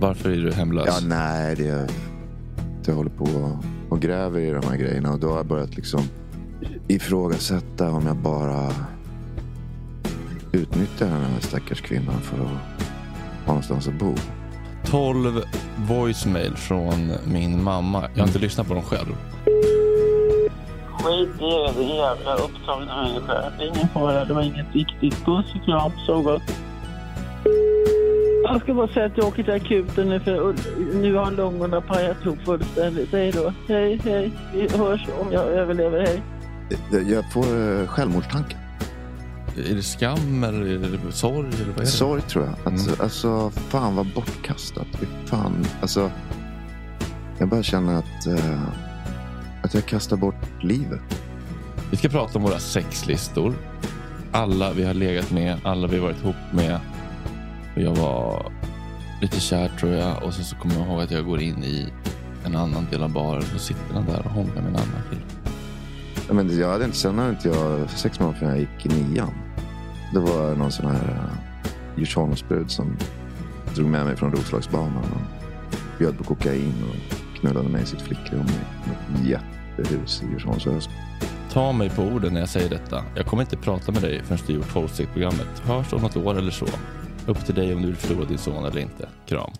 Varför är du hemlös? Ja, nej, det är... Jag håller på och gräver i de här grejerna och då har jag börjat liksom ifrågasätta om jag bara utnyttjar den här stackars kvinnan för att ha någonstans att bo. 12 voicemail från min mamma. Jag har inte lyssnat på dem själv. Skit i er, jävla upptagna människa. Det är ingen fara, det var inget viktigt. Puss och kram, sov gott. Jag ska bara säga att jag åker till akuten nu för nu har lungorna pajat ihop fullständigt. Hej då. Hej, hej. Vi hörs om jag överlever. Hej. Jag får eh, självmordstankar. Är det skam eller är det sorg? Eller vad är det? Sorg tror jag. Alltså, alltså fan vad bortkastat. Fan, alltså. Jag bara känner att, eh, att jag kastar bort livet. Vi ska prata om våra sexlistor. Alla vi har legat med, alla vi har varit ihop med. Och jag var lite kär tror jag. Och sen så kommer jag ihåg att jag går in i en annan del av baren. Och sitter han där och hånglar med en annan kille. Ja, men jag hade inte, sen hade inte jag sex honom förrän jag gick i nian. Det var någon sån här uh, Djursholmsbrud som drog med mig från Roslagsbanan och bjöd på kokain och knullade mig i sitt flickrum i ett jättehus i Djursholms Ta mig på orden när jag säger detta. Jag kommer inte prata med dig förrän du gjort 12 programmet Hörs om något år eller så. Upp till dig om du vill förlora din son eller inte. Kram.